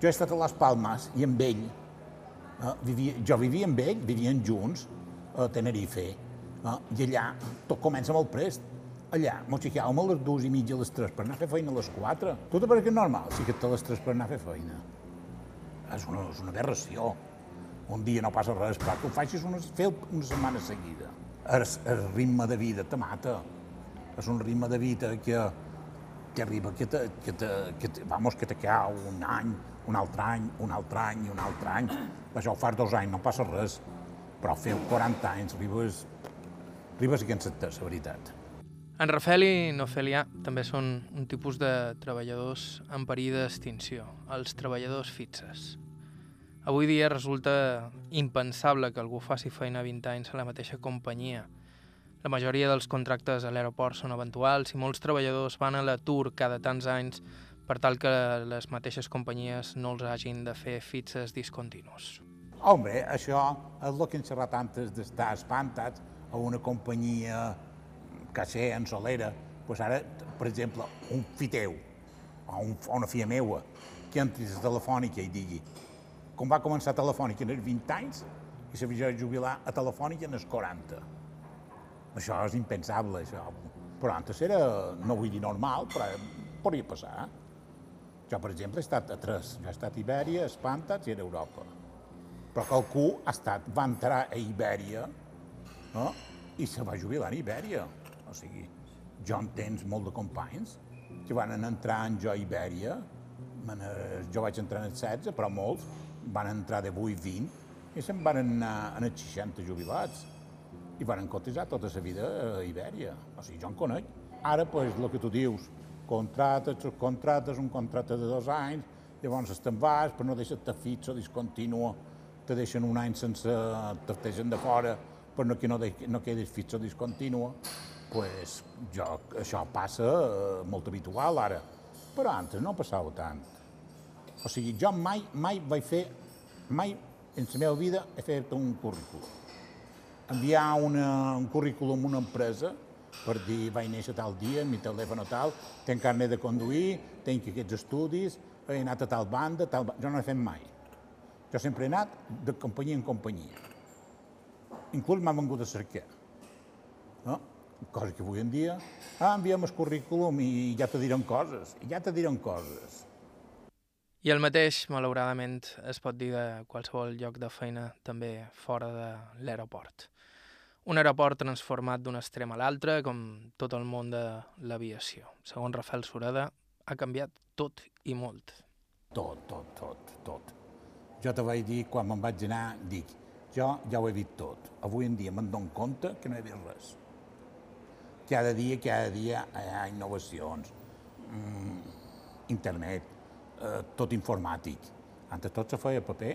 Jo he estat a les Palmes i amb ell, eh, vivia, jo vivia amb ell, vivien junts a Tenerife, eh, i allà tot comença molt prest. Allà, mos aixecàvem a les dues i mitja, a les tres, per anar a fer feina a les quatre. Te pareix que és normal? Sí que a les tres per anar a fer feina. És una, és una aberració. Un dia no passa res, però que ho facis una, fer una setmana seguida. El, el ritme de vida te mata. És un ritme de vida que, que arriba, que te, que te, que te, vamos, que te cau un any, un altre any, un altre any i un altre any. Això ho fas dos anys, no passa res. Però feu 40 anys, arribes, arribes a cansat, la veritat. En Rafel i Nofelià també són un tipus de treballadors en perill d'extinció, els treballadors fixes. Avui dia resulta impensable que algú faci feina 20 anys a la mateixa companyia. La majoria dels contractes a l'aeroport són eventuals i molts treballadors van a l'atur cada tants anys per tal que les mateixes companyies no els hagin de fer fixes discontinus. Home, això és el que hem xerrat antes d'estar espantats a una companyia caixer en solera. Pues ara, per exemple, un fiteu o, un, una filla meua que entri a telefònica i digui com va començar Telefònica en els 20 anys i se va jubilar a Telefònica en els 40. Això és impensable, això. Però antes era, no vull dir normal, però podria passar. Jo, per exemple, he estat a tres. Jo he estat a Ibèria, a Espantats i a Europa. Però qualcú ha estat, va entrar a Ibèria no? i se va jubilar a Ibèria. O sigui, jo en tens molt de companys que van entrar en jo a Ibèria, jo vaig entrar en el 16, però molts van entrar de 8, 20, i se'n van anar en els 60 jubilats. I van cotitzar tota la vida a Ibèria. O sigui, jo en conec. Ara, pues, el que tu dius, contractes, subcontrates, un contracte de dos anys, llavors te'n vas, però no deixes-te fix o discontinua, te deixen un any sense... te deixen de fora, però no, que no, de, no quedis fix o discontinua. pues, jo, això passa eh, molt habitual ara, però antes no passava tant. O sigui, jo mai, mai vaig fer, mai en la meva vida he fet un currículum. Enviar una, un currículum a una empresa per dir vaig néixer tal dia, mi telèfon tal, tenc carnet de conduir, tenc aquests estudis, he anat a tal banda, tal banda. Jo no he fet mai. Jo sempre he anat de companyia en companyia. Inclús m'ha vengut a cercar. No? Cosa que avui en dia, ah, enviem el currículum i ja te diran coses, i ja te diran coses. I el mateix, malauradament, es pot dir de qualsevol lloc de feina també fora de l'aeroport. Un aeroport transformat d'un extrem a l'altre, com tot el món de l'aviació. Segons Rafael Sureda, ha canviat tot i molt. Tot, tot, tot, tot. Jo te vaig dir, quan me'n vaig anar, dic, jo ja ho he vist tot. Avui en dia me'n dono compte que no he vist res. Cada dia, cada dia hi ha innovacions. Mm, internet, eh, tot informàtic. Antes tot se feia paper.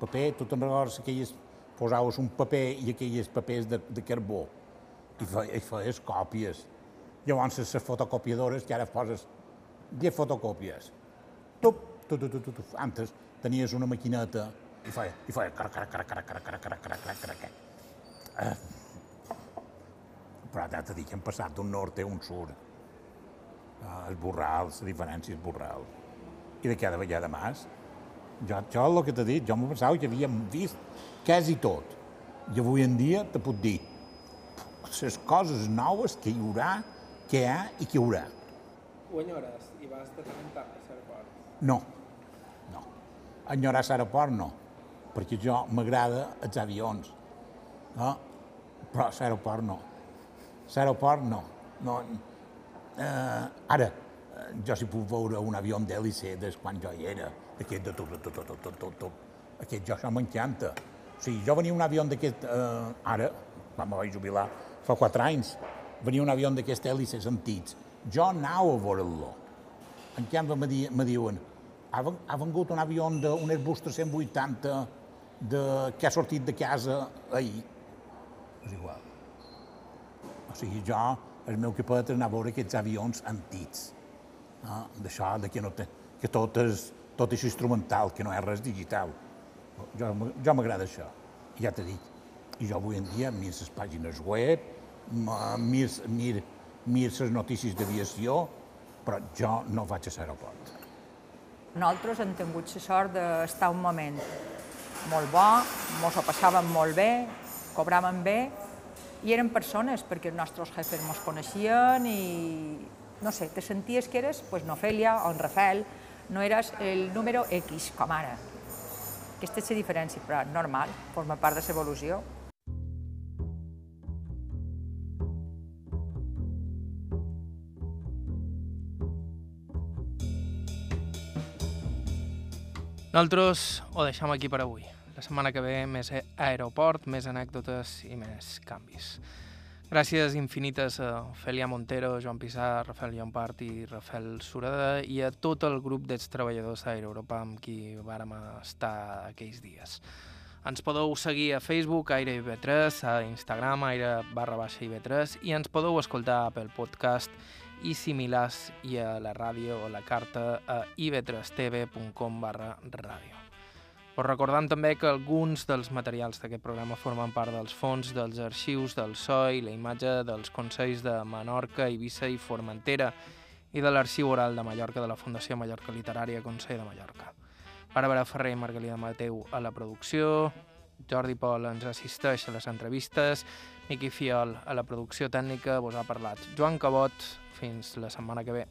Paper, tu te'n recordes aquelles... Posaves un paper i aquelles papers de, de carbó i, fe, i feies còpies. Llavors, les fotocopiadores, que ara poses 10 fotocòpies. Tup, tu, tu, tu, tu, tu. Antes tenies una maquineta i feia, i feia crac, crac, crac, crac, crac, crac, crac, crac, crac, crac. Eh. Però ara t'he dit que hem passat d'un nord a un sud. Uh, el borral, la diferència és borral. I de cada vegada més. Jo, jo el que t'he dit, jo m'ho pensava que havíem vist quasi tot. I avui en dia te puc dir les coses noves que hi haurà, que hi ha i que hi haurà. Ho enyores i vas de tant en tant a l'aeroport? No, no. Enyorar l'aeroport no, perquè jo m'agrada els avions, no? però l'aeroport no. L'aeroport no. no. Eh, ara, jo si puc veure un avió d'hèlice des quan jo hi era, aquest de tot, tot, tot, tot, tot, tot, aquest jo això m'encanta. O sigui, jo venia un avió d'aquest, eh, ara, quan me vaig jubilar, fa quatre anys, venia un avió d'aquests hèlices antics. Jo anava a veure-lo. En canvi, me, di me diuen, ha, ha vengut un avió d'un Airbus 380 de, que ha sortit de casa ahir. És igual. O sigui, jo, el meu que pot anar a veure aquests avions antics. Eh, d'això, de que, no té, que tot és, tot és instrumental, que no és res digital. Jo, jo m'agrada això, ja t'he dit. I jo avui en dia mir les pàgines web, mir, mir, les notícies d'aviació, però jo no vaig a l'aeroport. Nosaltres hem tingut la sort d'estar un moment molt bo, ens ho passàvem molt bé, cobràvem bé, i eren persones, perquè els nostres jefes ens coneixien i, no sé, te senties que eres pues, Nofèlia o en Rafael, no eres el número X, com ara. Aquesta és la diferència, però normal, forma part de l'evolució. Nosaltres ho deixem aquí per avui. La setmana que ve més aeroport, més anècdotes i més canvis. Gràcies infinites a Ofèlia Montero, Joan Pissar, Rafael Llompart i Rafael Sureda i a tot el grup dels treballadors d'Aeroeuropa amb qui vàrem estar aquells dies. Ens podeu seguir a Facebook, Aire IB3, a Instagram, Aire barra baixa IB3 i ens podeu escoltar pel podcast i similars i a la ràdio o la carta a ib3tv.com barra ràdio. Us recordant també que alguns dels materials d'aquest programa formen part dels fons dels arxius del SOI, la imatge dels Consells de Menorca, Eivissa i Formentera i de l'Arxiu Oral de Mallorca de la Fundació Mallorca Literària Consell de Mallorca. Bàrbara Ferrer i Margalida Mateu a la producció, Jordi Pol ens assisteix a les entrevistes, Miqui Fiol a la producció tècnica, vos ha parlat Joan Cabot, fins la setmana que ve.